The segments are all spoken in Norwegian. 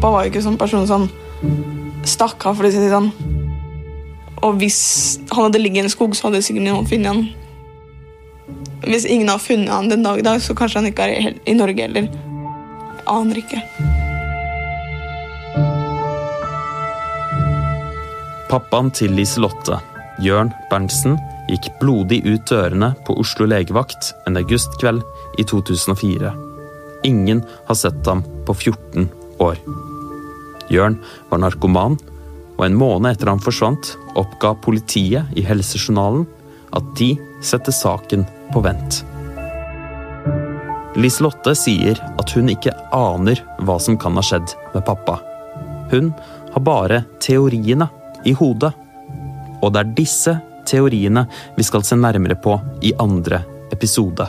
Pappa var jo ikke sånn person som stakk av, for å si det sånn. Og hvis han hadde ligget i en skog, så hadde sikkert noen funnet han. Hvis ingen har funnet han den dag i dag, så kanskje han ikke er i- Norge heller. Aner ikke. Pappaen til Liselotte, Jørn Berntsen, gikk blodig ut dørene på Oslo legevakt en augustkveld i 2004. Ingen har sett ham på 14 år. Jørn var narkoman, og en måned etter han forsvant, oppga politiet i helsejournalen at de setter saken på vent. Liselotte sier at hun ikke aner hva som kan ha skjedd med pappa. Hun har bare teoriene i hodet. Og det er disse teoriene vi skal se nærmere på i andre episode.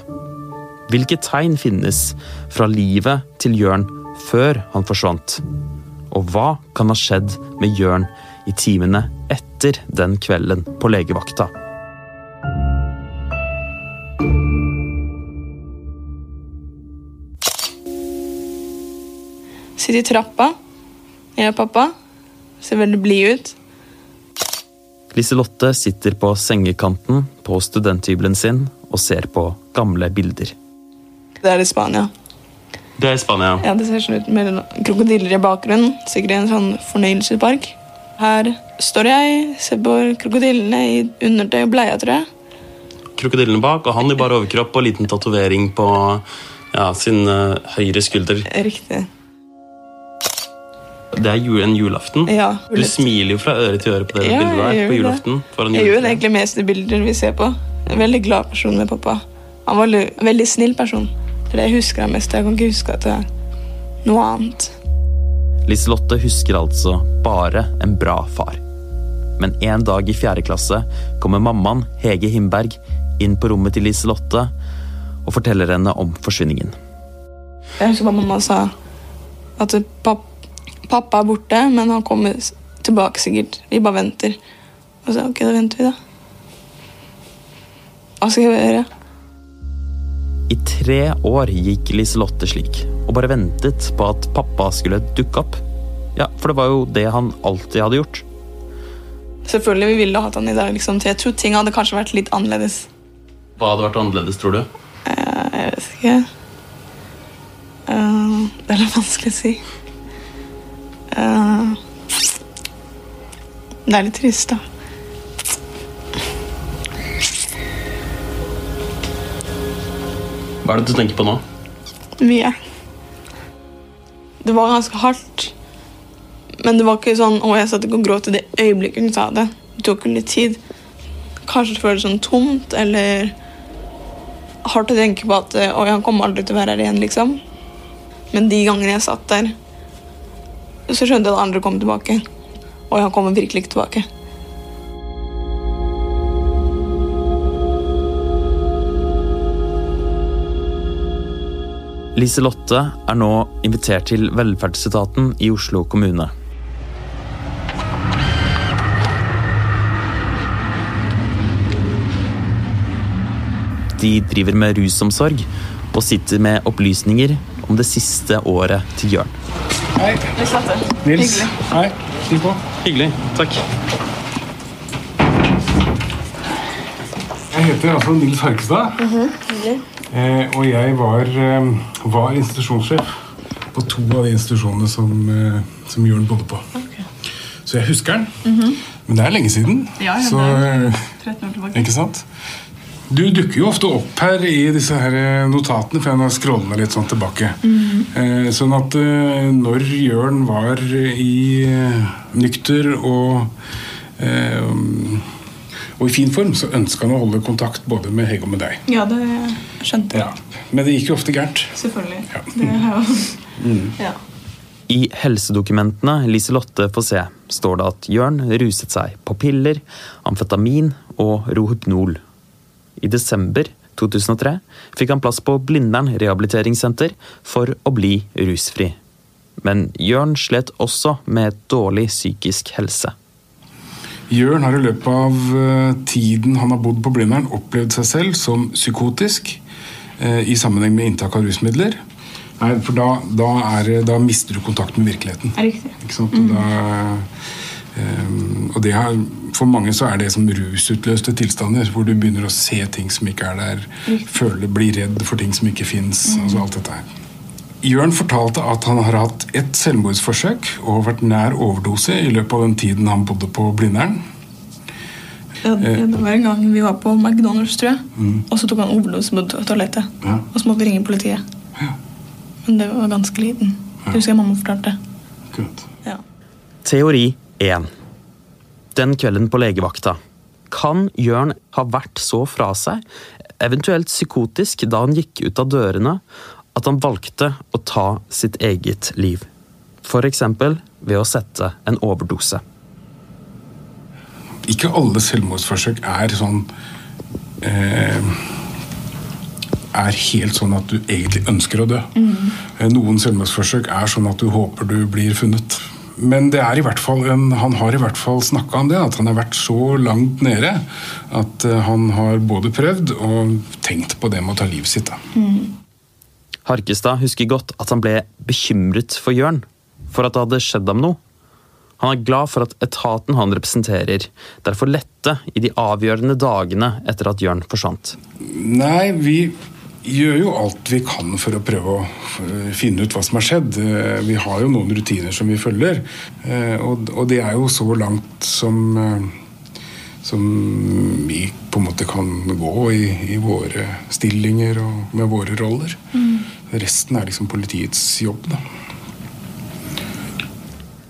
Hvilke tegn finnes fra livet til Jørn før han forsvant? Og hva kan ha skjedd med Jørn i timene etter den kvelden på legevakta? Sitter i trappa. Jeg og pappa. Ser veldig blid ut. Liselotte sitter på sengekanten på studenthybelen sin og ser på gamle bilder. Det er i Spania. Det er Spania. Ja, Det ser sånn ut med krokodiller i bakgrunnen. Sikkert i en sånn fornøyelsespark. Her står jeg, ser på krokodillene i undertøy og bleia, tror jeg. Krokodillene bak, og han i bar overkropp og liten tatovering på ja, sin uh, høyre skulder. Riktig. Det er jul, en julaften. Ja. Du smiler jo fra øre til øre på det Ja, bildet der på julaften. Jeg gjør det egentlig mest i bilder vi ser på. En veldig glad person med pappa. Han var en veldig snill person. Er det husker jeg mest. Jeg kan ikke huske at det er noe annet. Liselotte husker altså bare en bra far. Men en dag i fjerde klasse kommer mammaen, Hege Himberg, inn på rommet til Liselotte og forteller henne om forsvinningen. Jeg husker hva mamma sa at pappa er borte, men han kommer tilbake sikkert. Vi bare venter. Og så ok, da venter vi, da. Hva skal jeg gjøre? I tre år gikk Liselotte slik, og bare ventet på at pappa skulle dukke opp. Ja, for det var jo det han alltid hadde gjort. Selvfølgelig vi ville hatt han i dag, liksom. så jeg tror ting hadde kanskje vært litt annerledes. Hva hadde vært annerledes, tror du? Eh, jeg vet ikke. Eh, det er litt vanskelig å si. Eh, det er litt trist, da. Hva er det du tenker på nå? Mye. Det var ganske hardt. Men det var ikke sånn å, jeg satt ikke og gråt i det øyeblikket hun sa det. Det tok jo litt tid. Kanskje det føles sånn tomt eller hardt å tenke på at å, han kommer aldri til å være her igjen, liksom. Men de gangene jeg satt der, så skjønte jeg at andre kom tilbake. Og han kommer virkelig ikke tilbake. Liselotte er nå invitert til velferdsetaten i Oslo kommune. De driver med rusomsorg og sitter med opplysninger om det siste året til Jørn. Hei, Nils. Hei, stig på. Hyggelig. Takk. Jeg heter altså Nils Harkestad. eh, og jeg var, eh, var institusjonssjef på to av de institusjonene som, eh, som Jørn bodde på. Så jeg husker den. Men det er lenge siden. Ja, ja, så, det er eh, 13 år tilbake. ikke sant? Du dukker jo ofte opp her i disse her eh, notatene, for jeg har scrollet litt sånn tilbake. Eh, sånn at eh, når Jørn var i eh, nykter og eh, og i fin form, så ønska han å holde kontakt både med Hege og med deg. Ja, det skjønte jeg. Ja. Men det gikk jo ofte gærent. Selvfølgelig. Ja. Det jo ja. I helsedokumentene Liselotte får se, står det at Jørn ruset seg på piller, amfetamin og Rohypnol. I desember 2003 fikk han plass på Blindern rehabiliteringssenter for å bli rusfri. Men Jørn slet også med dårlig psykisk helse. Jørn har i løpet av eh, tiden han har bodd på Blindern, opplevd seg selv som psykotisk eh, i sammenheng med inntak av rusmidler. Nei, for da, da, er, da mister du kontakten med virkeligheten. Er riktig. Ikke sant? Og, da, um, og det her, for mange så er det som rusutløste tilstander, hvor du begynner å se ting som ikke er der, føle, bli redd for ting som ikke fins. Altså alt dette her. Jørn fortalte at han har hatt ett selvmordsforsøk og vært nær overdose i løpet av den tiden han bodde på Blindern. Ja, det var en gang vi var på McDonald's, tror jeg. Og så tok han overdose på toalettet. Ja. Og så måtte vi ringe politiet. Ja, Men det var ganske liten. Det husker jeg mamma fortalte. akkurat. Ja. Teori 1. Den kvelden på legevakta. Kan Jørn ha vært så fra seg, eventuelt psykotisk, da han gikk ut av dørene, at han valgte å ta sitt eget liv? For eksempel ved å sette en overdose. Ikke alle selvmordsforsøk er sånn eh, Er helt sånn at du egentlig ønsker å dø. Mm. Noen selvmordsforsøk er sånn at du håper du blir funnet. Men det er i hvert fall en, han har i hvert fall snakka om det, at han har vært så langt nede at eh, han har både prøvd og tenkt på det med å ta livet sitt. Da. Harkestad husker godt at han ble bekymret for Jørn, for at det hadde skjedd ham noe. Han er glad for at etaten han representerer, derfor lette i de avgjørende dagene etter at Jørn forsvant. Nei, vi gjør jo alt vi kan for å prøve å finne ut hva som har skjedd. Eh, Vi har jo noen rutiner som vi følger, eh, og det er jo så langt som eh, som vi på en måte kan gå i, i våre stillinger og med våre roller. Resten er liksom politiets jobb, da.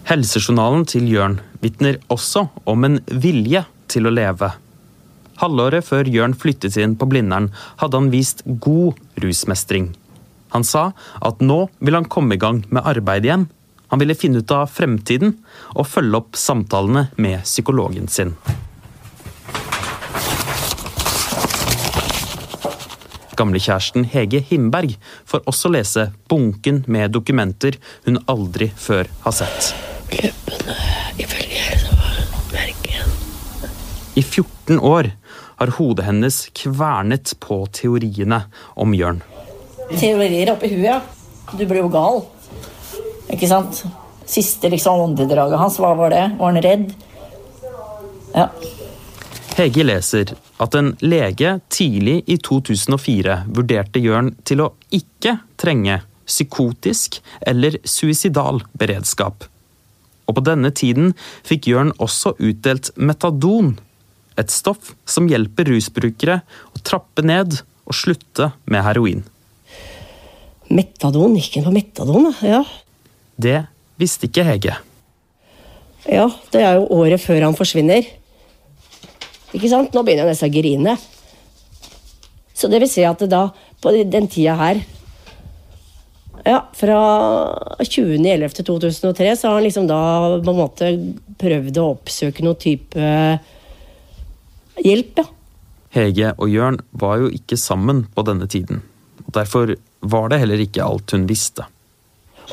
Helsejournalen til Jørn vitner også om en vilje til å leve. Halvåret før Jørn flyttet inn på Blindern, hadde han vist god rusmestring. Han sa at nå vil han komme i gang med arbeid igjen. Han ville finne ut av fremtiden og følge opp samtalene med psykologen sin. Gamlekjæresten Hege Himberg får også lese bunken med dokumenter hun aldri før har sett. Løpende, ifølge helsemerken. I 14 år har hodet hennes kvernet på teoriene om Jørn. Teorier oppi huet, ja. Du blir jo gal. Ikke sant? Siste liksom åndedraget hans, hva var det? Var han redd? Ja. Hege leser at en lege tidlig i 2004 vurderte Jørn til å ikke trenge psykotisk eller suicidal beredskap. Og på denne tiden fikk Jørn også utdelt metadon, et stoff som hjelper rusbrukere å trappe ned og slutte med heroin. Metadon, gikk han på metadon. Ja. Det visste ikke Hege. ja, det er jo året før han forsvinner. Ikke sant? Nå begynner jeg nesten å grine. Så det vil si at det da, på den tida her Ja, fra 20.11.2003 så har han liksom da på en måte prøvd å oppsøke noe type hjelp, ja. Hege og Jørn var jo ikke sammen på denne tiden. og Derfor var det heller ikke alt hun visste.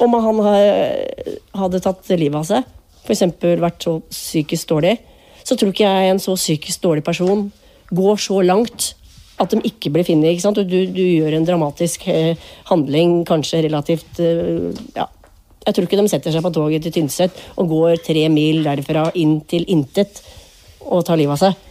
Om han hadde tatt livet av seg, f.eks. vært så psykisk dårlig, så tror ikke jeg en så psykisk dårlig person går så langt at de ikke blir funnet. ikke sant? Du, du, gjør en dramatisk eh, handling, kanskje relativt eh, ja. Jeg tror ikke de setter seg på toget til Tynset og går tre mil derfra inn til intet og tar livet av seg.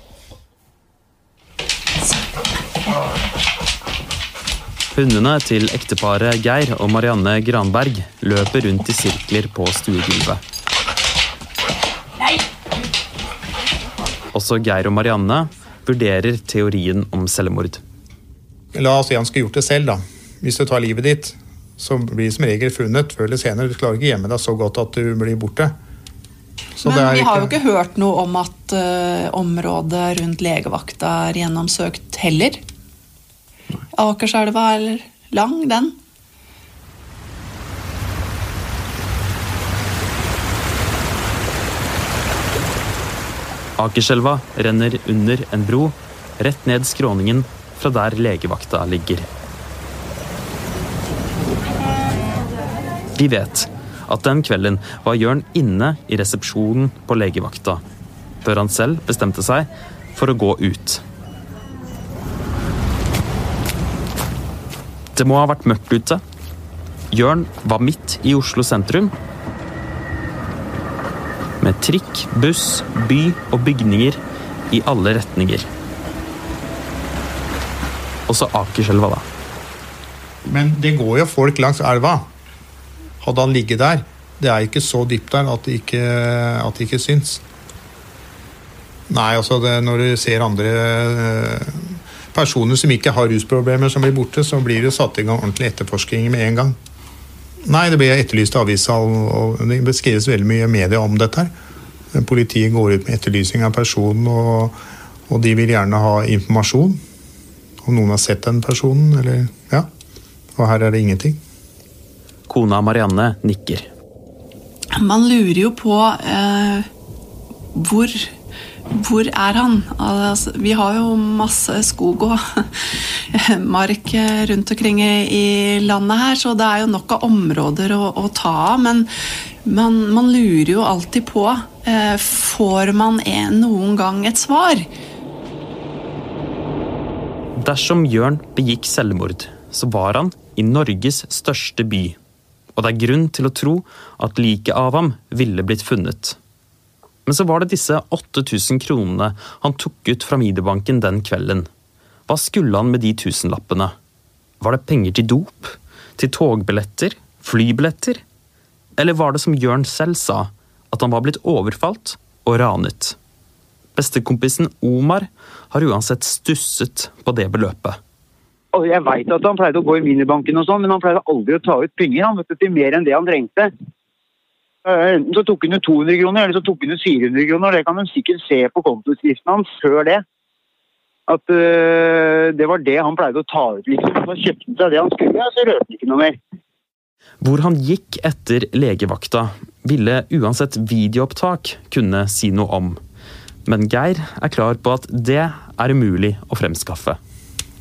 Hundene til ekteparet Geir og Marianne Granberg løper rundt i sirkler på stuegulvet. Også Geir og Marianne vurderer teorien om selvmord. La oss si han skulle gjort det selv, da. Hvis du tar livet ditt, så blir det som regel funnet før eller senere. Du klarer ikke gjemme deg så godt at du blir borte. Så det Men vi har jo ikke hørt noe om at uh, området rundt legevakta er gjennomsøkt heller. Akerselva er lang, den. Akerselva renner under en bro rett ned skråningen fra der legevakta ligger. Vi vet at den kvelden var Jørn inne i resepsjonen på legevakta, før han selv bestemte seg for å gå ut. Det må ha vært mørkt ute. Jørn var midt i Oslo sentrum. Med trikk, buss, by og bygninger i alle retninger. Og så Akerselva, da. Men det går jo folk langs elva. Hadde han ligget der Det er ikke så dypt der at det ikke, at det ikke syns. Nei, altså det, når du ser andre eh, personer som ikke har rusproblemer som blir borte, så blir det satt i gang ordentlig etterforskning med en gang. Nei, det ble etterlyst i avisa, og, det beskrives veldig mye i media om dette. her. Politiet går ut med etterlysning av personen, og, og de vil gjerne ha informasjon. Om noen har sett den personen, eller Ja. Og her er det ingenting. Kona Marianne nikker. Man lurer jo på eh, hvor hvor er han? Altså, vi har jo masse skog og mark rundt omkring i landet her, så det er jo nok av områder å, å ta av. Men man, man, lurer jo alltid på eh, Får man noen gang et svar? Dersom Jørn begikk selvmord, så var han i Norges største by. Og det er grunn til å tro at liket av ham ville blitt funnet. Men så var det disse 8000 kronene han tok ut fra minibanken den kvelden. Hva skulle han med de tusenlappene? Var det penger til dop? Til togbilletter? Flybilletter? Eller var det som Jørn selv sa, at han var blitt overfalt og ranet? Bestekompisen Omar har uansett stusset på det beløpet. Jeg veit at han pleide å gå i minibanken, og sånn, men han pleide aldri å ta ut penger han vet til mer enn det han trengte. Eh, Enten så tok han ut 200 kroner, eller så tok han ut 400 kroner. Det kan hun sikkert se på kontoutskriften hans før det. At uh, det var det han pleide å ta ut, liksom. Så kjøpte han seg det han skulle, så rørte han ikke noe mer. Hvor han gikk etter legevakta, ville uansett videoopptak kunne si noe om. Men Geir er klar på at det er umulig å fremskaffe.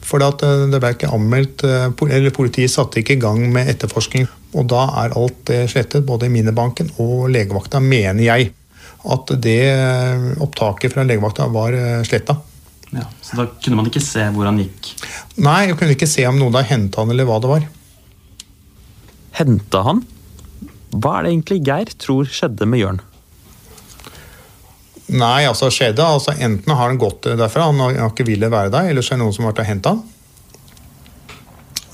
For eh, det ble ikke anmeldt, eller Politiet satte ikke i gang med etterforskning. Og da er alt det slettet, både i minnebanken og legevakta, mener jeg. At det eh, opptaket fra legevakta var sletta. Ja, så da kunne man ikke se hvor han gikk? Nei, jeg kunne ikke se om noen hadde henta han, eller hva det var. Henta han? Hva er det egentlig Geir tror skjedde med Jørn? Nei, altså skjedde. Altså, enten har han gått derfra, han har ikke villet være der, eller så er det noen som har vært og henta han.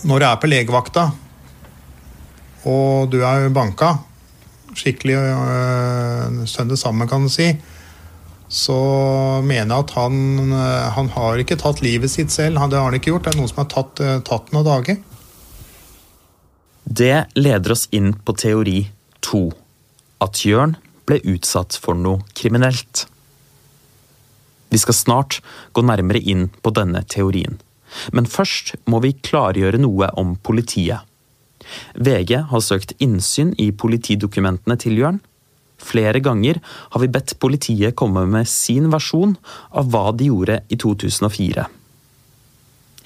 Når du er på legevakta, og du er banka skikkelig øh, søndag sammen, kan du si, så mener jeg at han, øh, han har ikke tatt livet sitt selv. Det har han ikke gjort. Det er noen som har tatt, øh, tatt noen dager. Det leder oss inn på teori to. At Jørn ble utsatt for noe kriminelt. Vi skal snart gå nærmere inn på denne teorien. Men først må vi klargjøre noe om politiet. VG har søkt innsyn i politidokumentene til Jørn. Flere ganger har vi bedt politiet komme med sin versjon av hva de gjorde i 2004.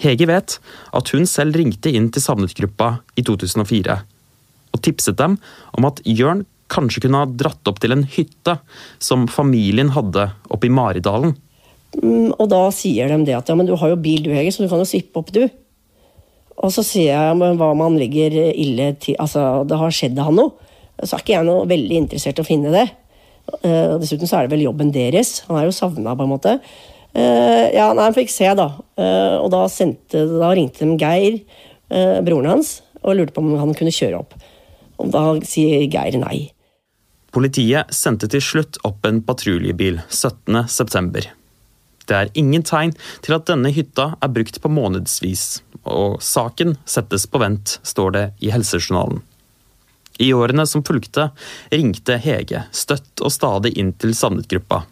Hege vet at hun selv ringte inn til savnet-gruppa i 2004 og tipset dem om at Jørn kanskje kunne ha dratt opp til en hytte som familien hadde oppe i Maridalen. Mm, og da sier de det at ja, men du har jo bil du, Hege, så du kan jo svippe opp, du. Og så sier jeg men hva man ligger ille til Altså, det har skjedd han noe. Så er ikke jeg noe veldig interessert i å finne det. Uh, dessuten så er det vel jobben deres. Han er jo savna, på en måte. Uh, ja, nei, han fikk se, da. Uh, og da, sendte, da ringte de Geir, broren hans, og lurte på om han kunne kjøre opp. Og da sier Geir nei. Politiet sendte til slutt opp en patruljebil 17.9. Det er ingen tegn til at denne hytta er brukt på månedsvis, og saken settes på vent, står det i helsejournalen. I årene som fulgte, ringte Hege støtt og stadig inn til savnet-gruppa.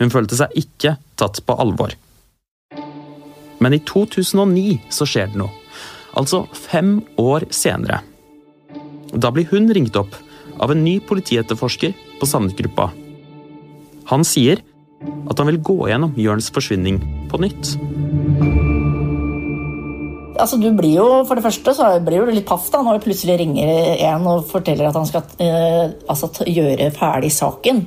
Hun følte seg ikke tatt på alvor. Men i 2009 så skjer det noe. Altså fem år senere. Da blir hun ringt opp av en ny politietterforsker på savnet-gruppa. Han sier at han vil gå gjennom Jørns forsvinning på nytt. Altså, du blir jo, For det første så blir du litt paff da, når du plutselig ringer en og forteller at han skal eh, altså, gjøre ferdig saken.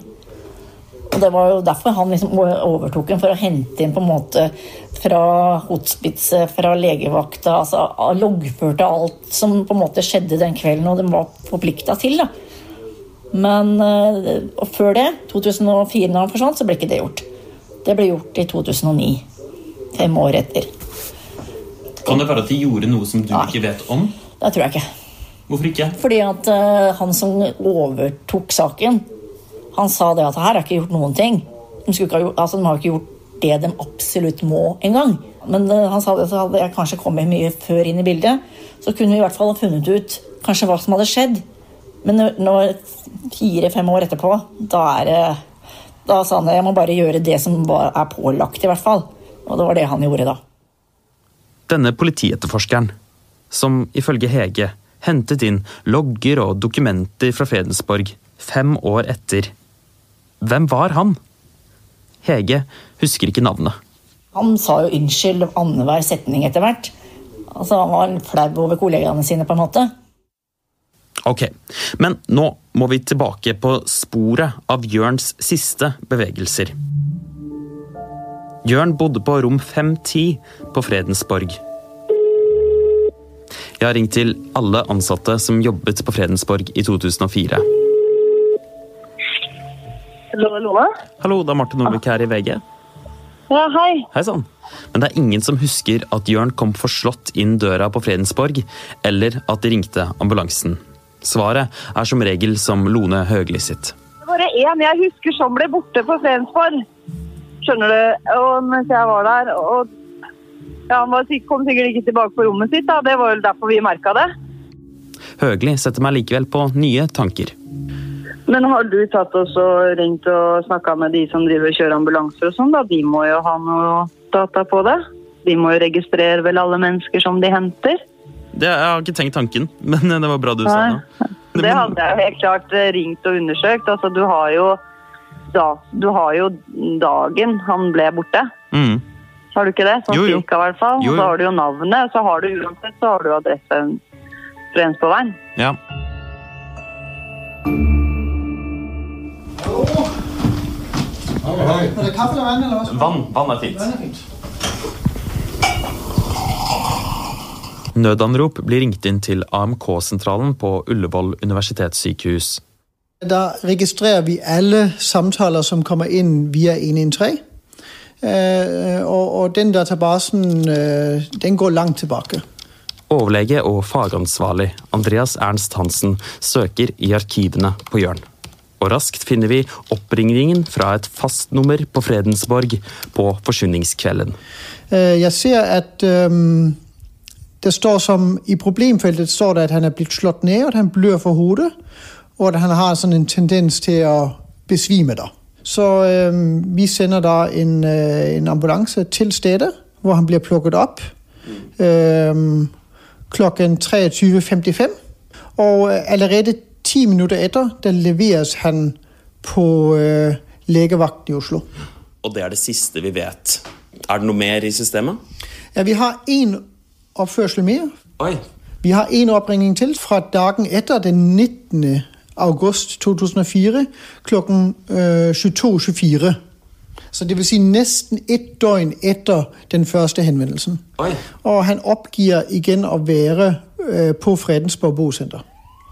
Og Det var jo derfor han liksom overtok den, for å hente inn på en måte fra hospitset, fra legevakta. altså Loggførte alt som på en måte skjedde den kvelden, og den var forplikta til. da. Men eh, før det, 2004, når han forsvant, så ble ikke det gjort. Det ble gjort i 2009. Fem år etter. Kan det være at de gjorde noe som du ikke vet om? Det tror jeg ikke. Hvorfor ikke? Fordi at uh, han som overtok saken, han sa det at her er ikke gjort noen ting. De, ikke ha gjort, altså, de har ikke gjort det de absolutt må engang. Men uh, han sa det, så hadde jeg kanskje kommet mye før inn i bildet. Så kunne vi i hvert fall ha funnet ut kanskje hva som hadde skjedd. Men når- fire-fem år etterpå, da er det Da sa han jeg må bare gjøre det som er pålagt, i hvert fall. Og det var det han gjorde da. Denne politietterforskeren, som ifølge Hege hentet inn logger og dokumenter fra Fredensborg fem år etter. Hvem var han? Hege husker ikke navnet. Han sa jo unnskyld annenhver setning etter hvert. Altså, han var flau over kollegaene sine, på en måte. Ok, men nå må vi tilbake på sporet av Jørns siste bevegelser. Jørn bodde på rom 510 på Fredensborg. Jeg har ringt til alle ansatte som jobbet på Fredensborg i 2004. Lone? Hallo, det er Martin Nordvik her i VG. Ja, hei. Hei sann. Men det er ingen som husker at Jørn kom forslått inn døra på Fredensborg, eller at de ringte ambulansen. Svaret er som regel som Lone Høgli sitt. Det var det én jeg husker som ble borte på Fredensborg. Skjønner du? Og mens jeg var der og ja, Han var, kom sikkert ikke tilbake på rommet sitt. da. Det var jo derfor vi merka det. Høgli setter meg likevel på nye tanker. Men har du tatt oss og ringt og snakka med de som driver og kjører ambulanser og sånn? da? De må jo ha noe data på det. De må jo registrere vel alle mennesker som de henter. Det, jeg har ikke tenkt tanken, men det var bra du sa det. Det hadde jeg jo helt klart eh, ringt og undersøkt. Altså, du har jo, da, du har jo dagen han ble borte. Mm. Har du ikke det? Sånn Jo, jo. cirka i hvert fall. Jo, Og jo. så har du jo navnet, så har du uansett så har du adresse veien. Ja. Er det kaffe eller vann, eller hva? Vann, vann er fint. Vann er fint. Nødanrop blir ringt inn til AMK-sentralen på Ullevål universitetssykehus. Da registrerer vi alle samtaler som kommer inn via 113. Eh, og, den databasen eh, den går langt tilbake. Overlege og fagansvarlig Andreas Ernst Hansen søker i arkivene på Jørn. Og raskt finner vi oppringningen fra et fastnummer på Fredensborg på forsyningskvelden. Eh, jeg ser at ehm, det står som I problemfeltet står det at han er blitt slått ned, at han blør for hodet, og at han har sånn en tendens til å besvime. der. Så øh, vi sender da en, øh, en ambulanse til stedet, hvor han blir plukket opp Øh, klokken 23.55. Og allerede ti minutter etter der leveres han på eh, legevakten i Oslo. Og det er det siste vi vet. Er det noe mer i systemet? Ja, vi har én oppførsel mer. Oi. Vi har en oppringning til fra dagen etter, den 19. august 2004 klokken øh, 22.24. Så det vil si nesten ett døgn etter den første henvendelsen. Oi. Og han oppgir igjen å være øh, på Fredensborg bosenter.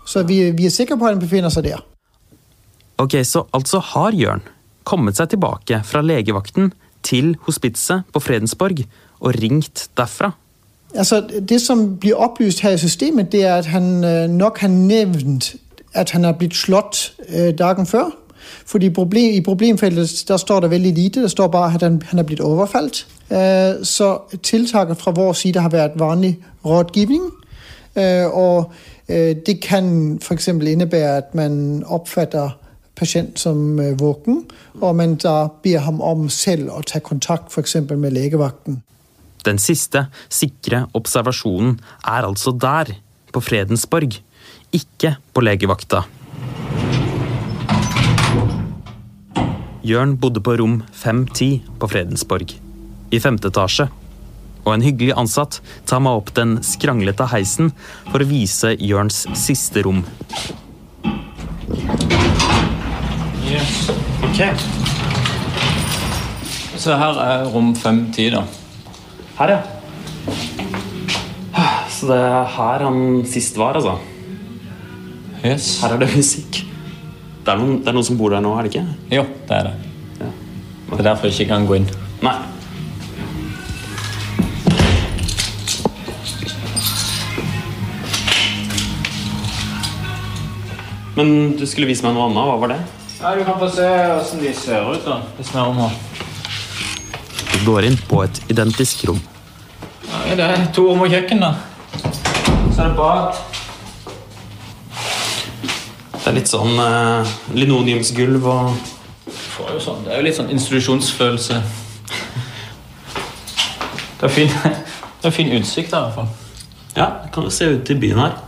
Så vi, vi er sikre på at han befinner seg der. Ok, så altså har Jørn kommet seg tilbake fra legevakten til hospitset på Fredensborg og ringt derfra. Altså, Det som blir opplyst her i systemet, det er at han øh, nok har nevnt at han har blitt slått øh, dagen før. Fordi problem, I problemfeltet der står det veldig lite. Det står bare at han, han er blitt overfalt. Eh, så tiltaket fra vår side har vært vanlig rådgivning. Og det kan f.eks. innebære at man oppfatter pasient som øh, våken, og man da ber ham om selv å ta kontakt f.eks. med legevakten. Den siste sikre observasjonen er altså der, på Fredensborg, ikke på legevakta. Jørn bodde på rom 510 på Fredensborg, i femte etasje. Og en hyggelig ansatt tar meg opp den skranglete heisen for å vise Jørns siste rom. Yes. Okay. Så her er rom 510, da. Her, ja. Så det er her han sist var, altså. Yes. Her er det musikk. Det er, noen, det er noen som bor der nå, er det ikke? Jo, det er det. Det er derfor jeg ikke kan gå inn. Nei. Men du skulle vise meg noe annet. Hva var det? Ja, Du kan få se åssen de ser ut. da. Hvis vi er om her. Går inn på et identisk rom. Nei, det er to rom og kjøkken, da. Så er det bad. Det er litt sånn eh, linoleumsgulv og Får jo sånn, Det er jo litt sånn institusjonsfølelse. Det er fin, det er fin utsikt der, i hvert fall. Ja, det kan jo se ut i byen her.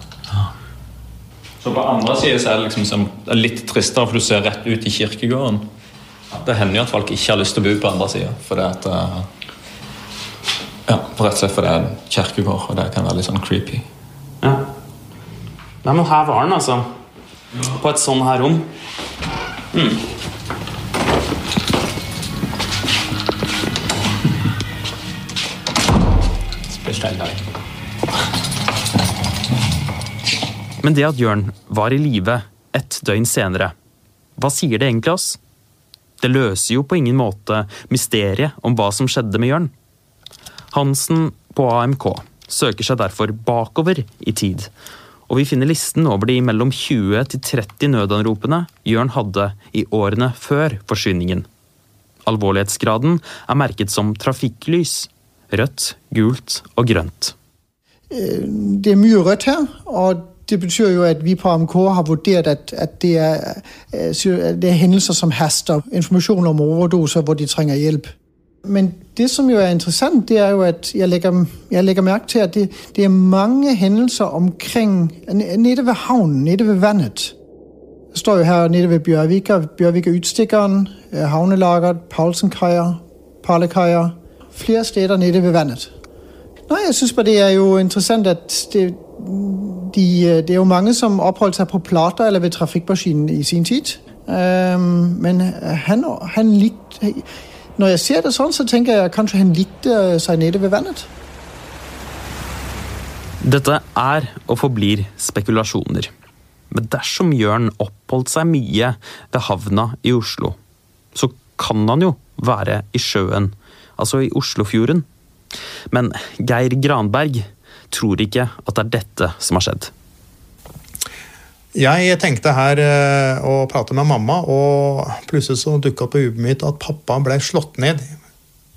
Så på andre siden så er det liksom som, det er litt tristere, for du ser rett ut i kirkegården. Det hender jo at folk ikke har lyst til å bo på andre sida. For det at eh, Ja, for rett og slett fordi det er en kirkegård, og det kan være litt sånn creepy. Ja. Nei, men her var den, altså. På et sånn her rom. Mm. Men det at Jørn var i live ett døgn senere, hva sier det egentlig oss? Det løser jo på ingen måte mysteriet om hva som skjedde med Jørn. Hansen på AMK søker seg derfor bakover i tid, og vi finner listen over de mellom 20 til 30 nødanropene Jørn hadde i årene før forsvinningen. Alvorlighetsgraden er merket som trafikklys. Rødt, gult og grønt. Det er mye rødt her, og det betyr jo at vi på AMK har vurdert at, at det, er, øh, det er hendelser som haster. Informasjon om overdoser hvor de trenger hjelp. Men det som jo er interessant, det er jo at jeg legger, jeg legger merke til at det, det, er mange hendelser omkring Nede ved havnen, nede ved vannet. Det står jo her nede ved Bjørvika, Bjørvika Utstikkeren, havnelageret, Paulsenkaier, Parlekaier. Flere steder nede ved vannet. Nei, jeg syns bare det er jo interessant at det, de, det er jo mange som oppholdt seg på Plata eller ved trafikkmaskinen i sin tid. Um, men han, han likte Når jeg ser det sånn, så tenker jeg kanskje han likte seg nede ved vannet. Dette er og forblir spekulasjoner. Men dersom Jørn oppholdt seg mye ved havna i Oslo, så kan han jo være i sjøen, altså i Oslofjorden. Men Geir Granberg tror ikke at det er dette som har skjedd. Jeg tenkte her eh, å prate med mamma, og plutselig så dukka på huet mitt at pappa ble slått ned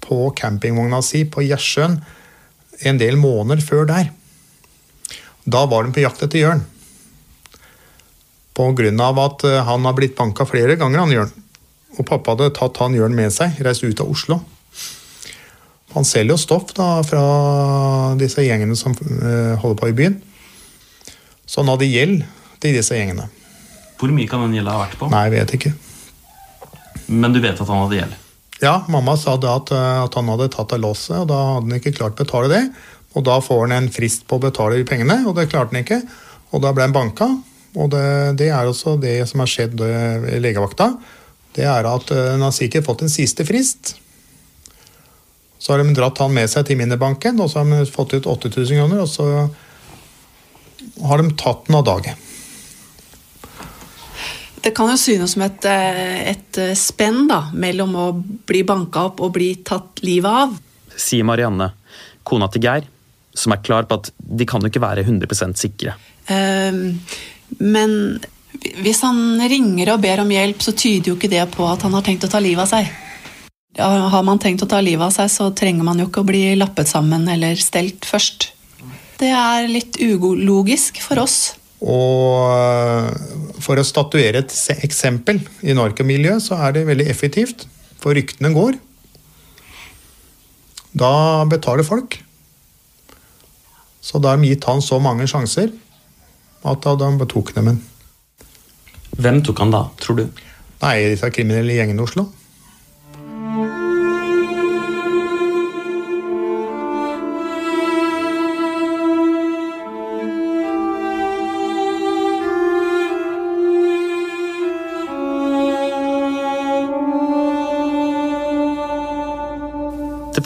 på campingvogna si på Gjersjøen en del måneder før der. Da var de på jakt etter Jørn. På grunn av at eh, han har blitt banka flere ganger, han Jørn. Og pappa hadde tatt han Jørn med seg, reist ut av Oslo. Han selger jo stoff da, fra disse gjengene som uh, holder på i byen. Så han hadde gjeld til disse gjengene. Hvor mye kan den gjelda ha vært på? Nei, jeg vet ikke. Men du vet at han hadde gjeld? Ja, mamma sa da at, at, han hadde tatt av låset, og da hadde han ikke klart å betale det. Og da får han en frist på å betale de pengene, og det klarte han ikke. Og da ble han banka. Og det, det er også det som har skjedd i legevakta. Det er at han har sikkert fått en siste frist. Så har de dratt han med seg til minnebanken, og så har de fått ut 8000 kroner. Og så har de tatt den av dage. Det kan jo synes som et, et spenn da, mellom å bli banka opp og bli tatt livet av. Sier Marianne, kona til Geir, som er klar på at de kan jo ikke være 100 sikre. Um, men hvis han ringer og ber om hjelp, så tyder jo ikke det på at han har tenkt å ta livet av seg. Ja, har man tenkt å ta livet av seg, så trenger man jo ikke å bli lappet sammen eller stelt først. Det er litt ulogisk for oss. Og for å statuere et eksempel i narkomiljøet, så er det veldig effektivt. For ryktene går. Da betaler folk. Så da har de gitt han så mange sjanser at da de tok dem en. Hvem tok han da, tror du? Nei, disse kriminelle gjengene i Oslo.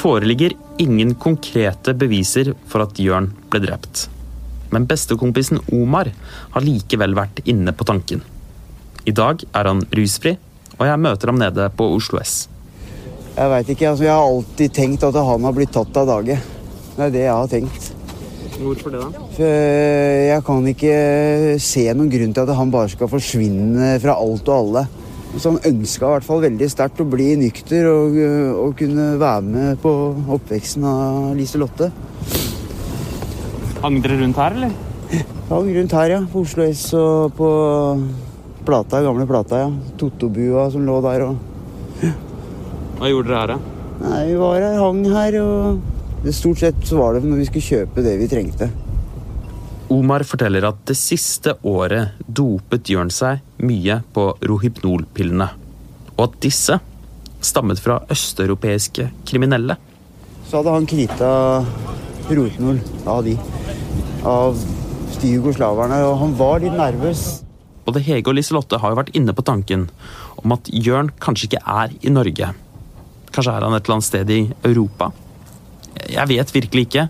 Foreligger ingen konkrete beviser for at Jørn ble drept. Men bestekompisen Omar har likevel vært inne på tanken. I dag er han rusfri, og jeg møter ham nede på Oslo S. Jeg veit ikke. altså Jeg har alltid tenkt at han har blitt tatt av dage. Det er det jeg har tenkt. Hvorfor det, da? For jeg kan ikke se noen grunn til at han bare skal forsvinne fra alt og alle. Han ønska i hvert fall veldig sterkt å bli nykter og, og kunne være med på oppveksten av Liselotte. Hang dere rundt her, eller? Hang rundt her, ja. På Oslo S og på Plata, gamle Plata. ja. Totobua som lå der. og... Hva gjorde dere her, da? Nei, Vi var her, hang her, og det stort sett så var det når vi skulle kjøpe det vi trengte. Omar forteller at det siste året dopet Jørn seg mye på rohypnolpillene, og at disse stammet fra østeuropeiske kriminelle. Så hadde han krita rohypnol av de. Av de jugoslaverne, og han var litt nervøs. Både Hege og Liselotte har jo vært inne på tanken om at Jørn kanskje ikke er i Norge. Kanskje er han et eller annet sted i Europa? Jeg vet virkelig ikke,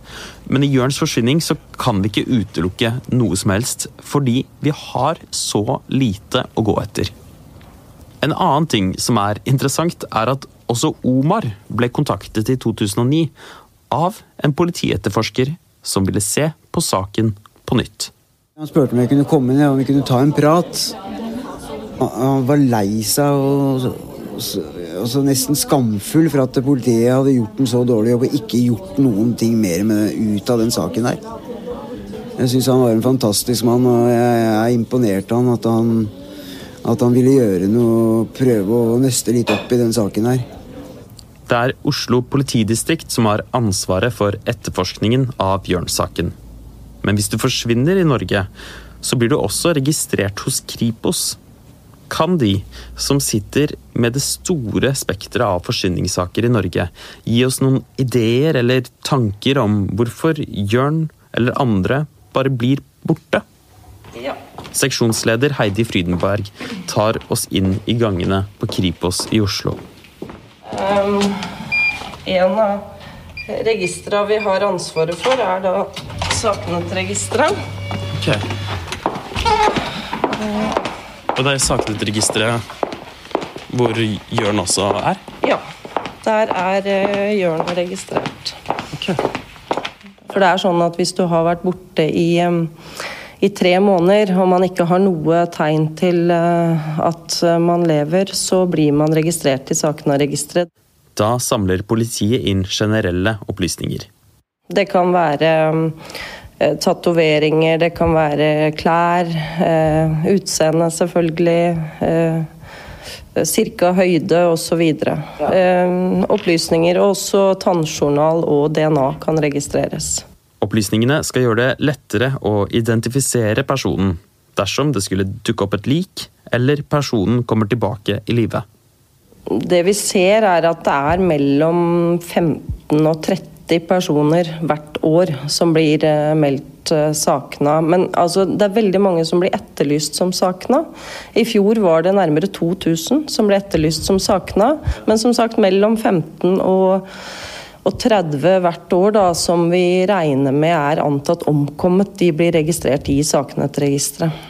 men i Jørns forsvinning så kan vi ikke utelukke noe som helst, fordi vi har så lite å gå etter. En annen ting som er interessant, er at også Omar ble kontaktet i 2009 av en politietterforsker som ville se på saken på nytt. Han spurte om jeg kunne komme ned, om vi kunne ta en prat. Han var lei seg og, og så nesten skamfull for at politiet hadde gjort en så dårlig jobb og ikke gjort noen ting mer med, ut av den saken der. Jeg syns han var en fantastisk mann, og jeg, jeg er imponert av han at, han at han ville gjøre noe, prøve å nøste litt opp i den saken her. Det er Oslo politidistrikt som har ansvaret for etterforskningen av Bjørn-saken. Men hvis du forsvinner i Norge, så blir du også registrert hos Kripos. Kan de, som sitter med det store spekteret av forsyningssaker i Norge, gi oss noen ideer eller tanker om hvorfor Jørn eller andre bare blir borte? Ja. Seksjonsleder Heidi Frydenberg tar oss inn i gangene på Kripos i Oslo. Um, en av registrene vi har ansvaret for, er da saknetregisteret. Ok. Og det er saknetregisteret hvor Jørn også er? Ja. Der er uh, Jørn registrert. For det er sånn at hvis du har vært borte i, i tre måneder, og man ikke har noe tegn til uh, at man lever, så blir man registrert i saknaregisteret. Da samler politiet inn generelle opplysninger. Det kan være tatoveringer, det kan være klær, eh, utseende selvfølgelig. Eh, Cirka høyde osv. Eh, opplysninger og også tannjournal og DNA kan registreres. Opplysningene skal gjøre det lettere å identifisere personen dersom det skulle dukke opp et lik eller personen kommer tilbake i live. Det vi ser er at det er mellom 15 og 30 personer hvert år som blir eh, meldt savna. sakna. Men altså, det er veldig mange som blir etterlyst som sakna. I fjor var det nærmere 2000 som ble etterlyst som sakna. Men som sagt mellom 15 og, og 30 hvert år da, som vi regner med er antatt omkommet, de blir registrert i saknetregisteret.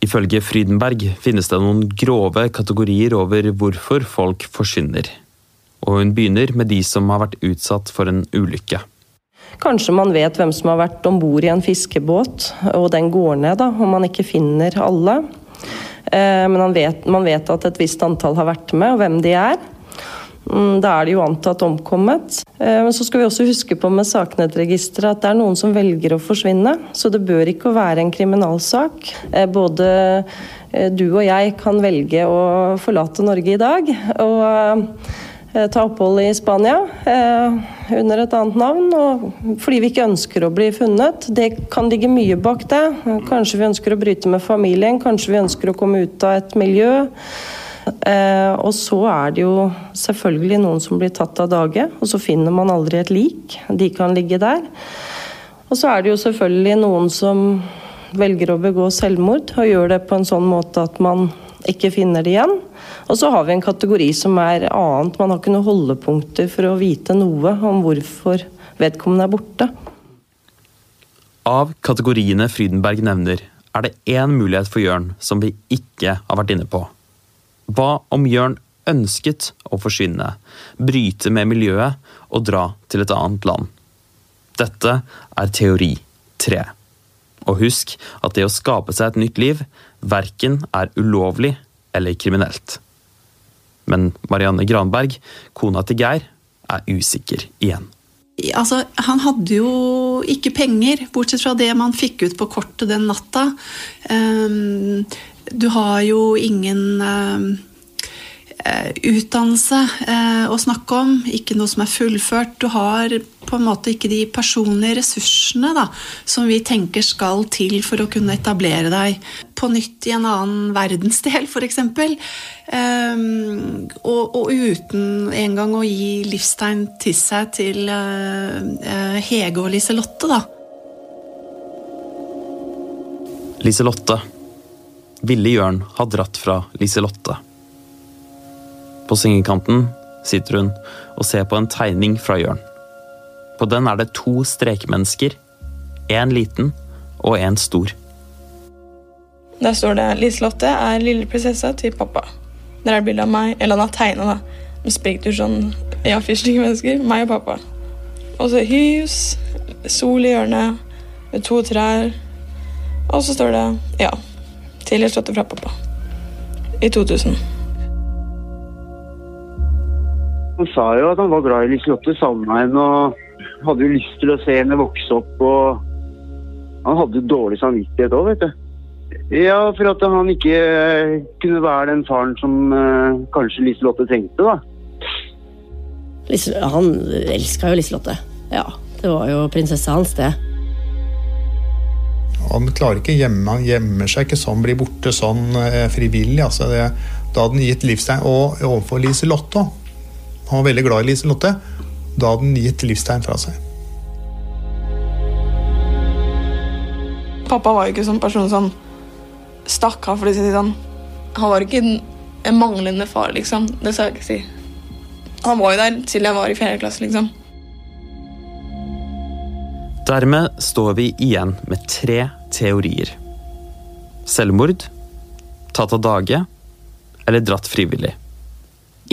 Ifølge Frydenberg finnes det noen grove kategorier over hvorfor folk forsvinner. Og hun begynner med de som har vært utsatt for en ulykke. Kanskje man vet hvem som har vært om bord i en fiskebåt, og den går ned, da, om man ikke finner alle. Eh, men vet, man vet at et visst antall har vært med, og hvem de er. Mm, da er de jo antatt omkommet. Eh, men så skal vi også huske på med saknetregisteret at det er noen som velger å forsvinne. Så det bør ikke være en kriminalsak. Eh, både du og jeg kan velge å forlate Norge i dag. og ta opphold i Spania eh, under et annet navn, og fordi vi ikke ønsker å bli funnet. Det kan ligge mye bak det. Kanskje vi ønsker å bryte med familien, kanskje vi ønsker å komme ut av et miljø. Eh, og så er det jo selvfølgelig noen som blir tatt av dage, og så finner man aldri et lik. De kan ligge der. Og så er det jo selvfølgelig noen som velger å begå selvmord, og gjør det på en sånn måte at man ikke finner det igjen. Og så har vi en kategori som er annet. Man har ikke noen holdepunkter for å vite noe om hvorfor vedkommende er borte. Av kategoriene Frydenberg nevner, er det én mulighet for Jørn som vi ikke har vært inne på. Hva om Jørn ønsket å forsvinne, bryte med miljøet og dra til et annet land? Dette er teori tre. Og husk at det å skape seg et nytt liv verken er ulovlig eller kriminelt. Men Marianne Granberg, kona til Geir, er usikker igjen. Altså, han hadde jo ikke penger, bortsett fra det man fikk ut på kortet den natta. Um, du har jo ingen um, utdannelse uh, å snakke om, ikke noe som er fullført. Du har på en måte ikke de personlige ressursene da, som vi tenker skal til for å kunne etablere deg på nytt i en annen verdensdel, f.eks. Um, og, og, uten engang å gi livstegn til seg til uh, Hege og Liselotte, da. Liselotte. Ville Jørn har dratt fra Liselotte? På sengekanten sitter hun og ser på en tegning fra Jørn. På den er det to strekmennesker. Én liten og én stor. Der står det 'Liselotte er lille prinsessa til pappa'. Der er bilde av meg, eller han har tegna, da. Med sprekktur sånn ja, fire mennesker. Meg og pappa. Og så hus, sol i hjørnet, med to trær. Og så står det 'ja, til Liselotte fra pappa'. I 2000. Han sa jo at han var glad i Liselotte, Sandheim og hadde jo lyst til å se henne vokse opp. og Han hadde dårlig samvittighet òg, vet du. Ja, for at han ikke kunne være den faren som uh, kanskje Liselotte trengte, da. Han elska jo Liselotte. Ja, det var jo prinsessa hans, det. Han klarer ikke hjemme, han gjemmer seg ikke sånn, blir borte sånn eh, frivillig. Altså det, da hadde han gitt livstegn. Og overfor Liselotte Han var veldig glad i Liselotte. Da hadde han gitt livstegn fra seg. Pappa var jo ikke sånn person som stakk av, for å si det sånn. Han var ikke en manglende far, liksom. Det skal jeg ikke si. Han var jo der til jeg var i fjerde klasse, liksom. Dermed står vi igjen med tre teorier. Selvmord, tatt av dage eller dratt frivillig.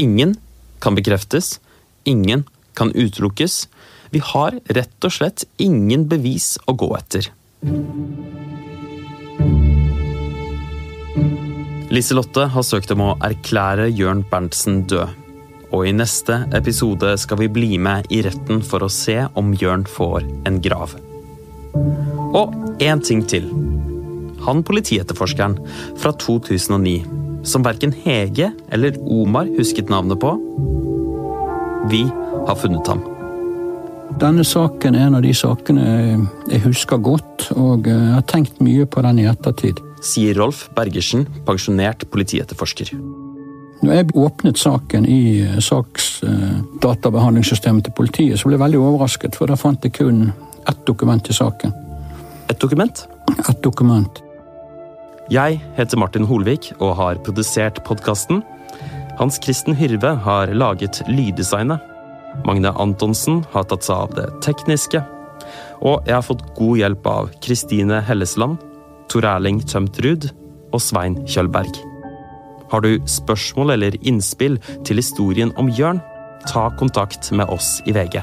Ingen kan bekreftes, ingen kan utelukkes. Vi har rett og slett ingen bevis å gå etter. Liselotte har søkt om å erklære Jørn Berntsen død. Og i neste episode skal vi bli med i retten for å se om Jørn får en grav. Og én ting til. Han politietterforskeren fra 2009 som verken Hege eller Omar husket navnet på. Vi har funnet ham. Denne saken er en av de sakene jeg husker godt, og jeg har tenkt mye på den i ettertid. Sier Rolf Bergersen, pensjonert politietterforsker. Når jeg åpnet saken i saksdatabehandlingssystemet til politiet, så ble jeg veldig overrasket, for da fant jeg kun ett dokument i saken. Et dokument? Et dokument. Jeg heter Martin Holvik og har produsert podkasten. Hans Kristen Hyrve har laget lyddesignet. Magne Antonsen har tatt seg av det tekniske. Og jeg har fått god hjelp av Kristine Hellesland, Tor Erling Tømtrud og Svein Kjølberg. Har du spørsmål eller innspill til historien om Jørn, ta kontakt med oss i VG.